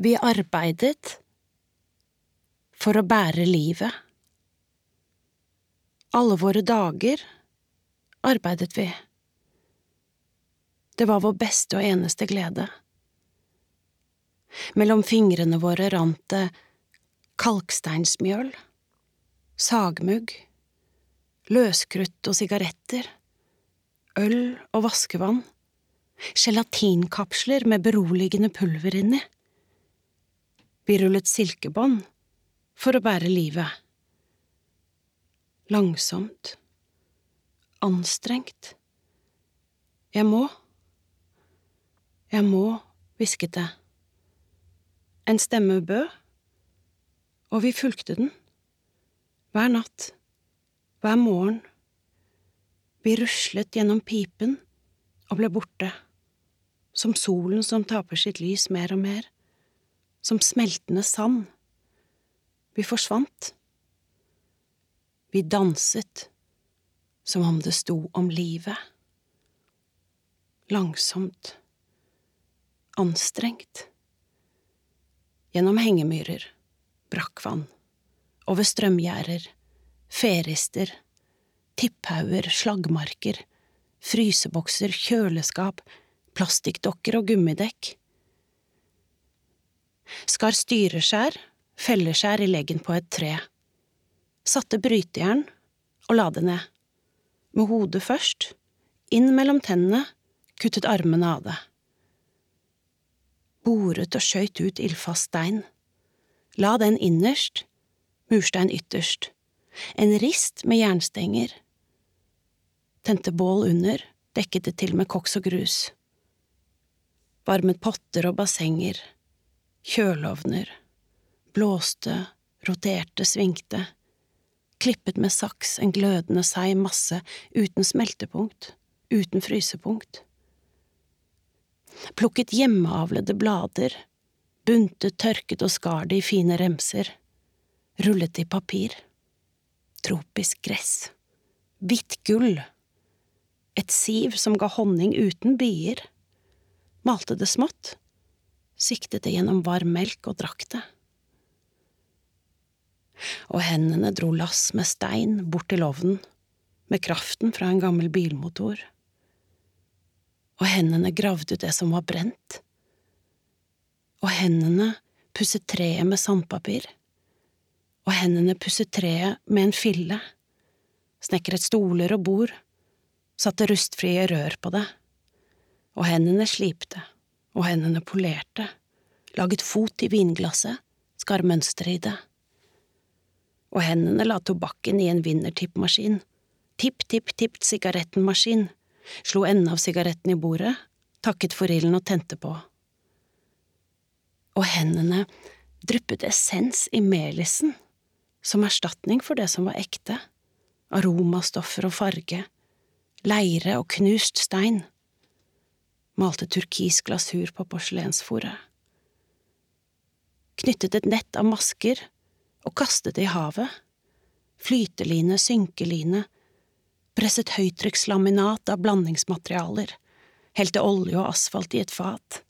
Vi arbeidet for å bære livet. Alle våre dager arbeidet vi. Det var vår beste og eneste glede. Mellom fingrene våre rant det kalksteinsmjøl, sagmugg, løskrutt og sigaretter, øl og vaskevann, gelatinkapsler med beroligende pulver inni. Vi rullet silkebånd for å bære livet. Langsomt. Anstrengt. Jeg må. Jeg må, hvisket det. En stemme bød, og vi fulgte den. Hver natt. Hver morgen. Vi ruslet gjennom pipen og ble borte, som solen som taper sitt lys mer og mer, som smeltende sand. Vi forsvant. Vi danset som om det sto om livet. Langsomt. Anstrengt. Gjennom hengemyrer, brakkvann, over strømgjerder, ferister, tipphauger, slaggmarker, frysebokser, kjøleskap, plastikkdokker og gummidekk. Skar styreskjær felleskjær i leggen på et tre, satte brytejern og la det ned, med hodet først, inn mellom tennene, kuttet armene av det. Boret og skjøt ut ildfast stein, la den innerst, murstein ytterst, en rist med jernstenger, tente bål under, dekket det til med koks og grus, varmet potter og bassenger, kjølovner blåste, roterte, svingte, klippet med saks en glødende seig masse uten smeltepunkt, uten frysepunkt. Plukket hjemmeavlede blader, buntet, tørket og skar det i fine remser, rullet i papir. Tropisk gress, hvitt gull, et siv som ga honning uten bier, malte det smått, siktet det gjennom varm melk og drakk det og hendene dro lass med stein bort til ovnen, med kraften fra en gammel bilmotor. Og hendene gravde det som var brent. Og hendene pusset treet med sandpapir. Og hendene pusset treet med en fille, snekret stoler og bord, satte rustfrie rør på det. Og hendene slipte, og hendene polerte, laget fot i vinglasset, skar mønstre i det. Og hendene la tobakken i en vinnertippmaskin. Tipp-tipp-tippt sigarettenmaskin, slo enden av sigaretten i bordet, takket for ilden og tente på. Og hendene dryppet essens i melisen, som erstatning for det som var ekte, aromastoffer og farge, leire og knust stein, malte turkis glasur på porselensforet, knyttet et nett av masker og kastet det i havet. Flyteline, synkeline, presset høytrykkslaminat av blandingsmaterialer, helte olje og asfalt i et fat,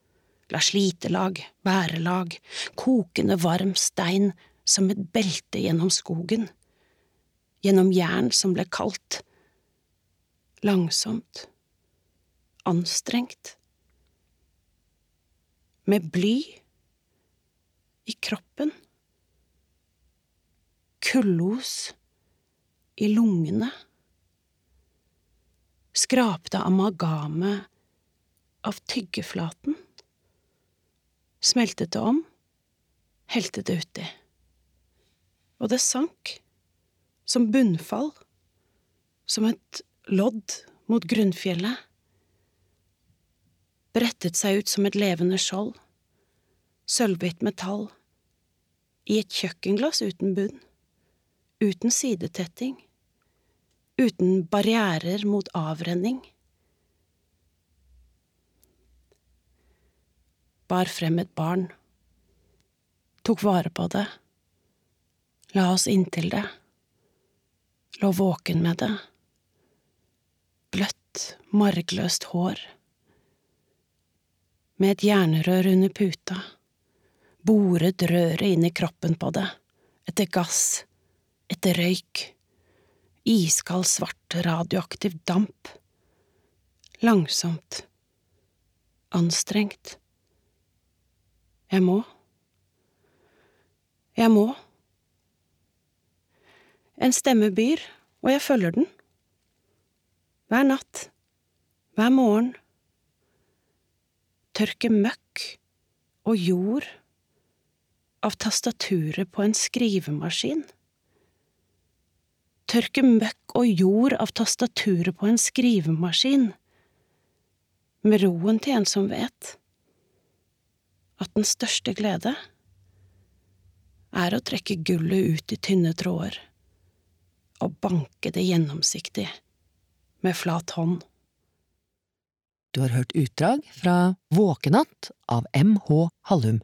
la slitelag, bærelag, kokende varm stein som et belte gjennom skogen, gjennom jern som ble kaldt, langsomt, anstrengt, med bly i kroppen. Kullos i lungene, skrapte amalgamet av tyggeflaten, smeltet det om, helte det uti. Og det sank, som bunnfall, som et lodd mot grunnfjellet, brettet seg ut som et levende skjold, sølvhvitt metall, i et kjøkkenglass uten bunn uten sidetetting, uten barrierer mot avrenning. Bar frem et barn, tok vare på det, la oss inntil det, lå våken med det, bløtt, margløst hår, med et jernrør under puta, boret røret inn i kroppen på det, etter gass, etter røyk, iskald, svart, radioaktiv damp. Langsomt, anstrengt. Jeg må. Jeg må. En stemme byr, og jeg følger den. Hver natt, hver morgen. Tørke møkk og jord av tastaturet på en skrivemaskin. Tørke møkk og jord av tastaturet på en skrivemaskin, med roen til en som vet at den største glede er å trekke gullet ut i tynne tråder og banke det gjennomsiktig med flat hånd. Du har hørt utdrag fra Våkenatt av M.H. Hallum.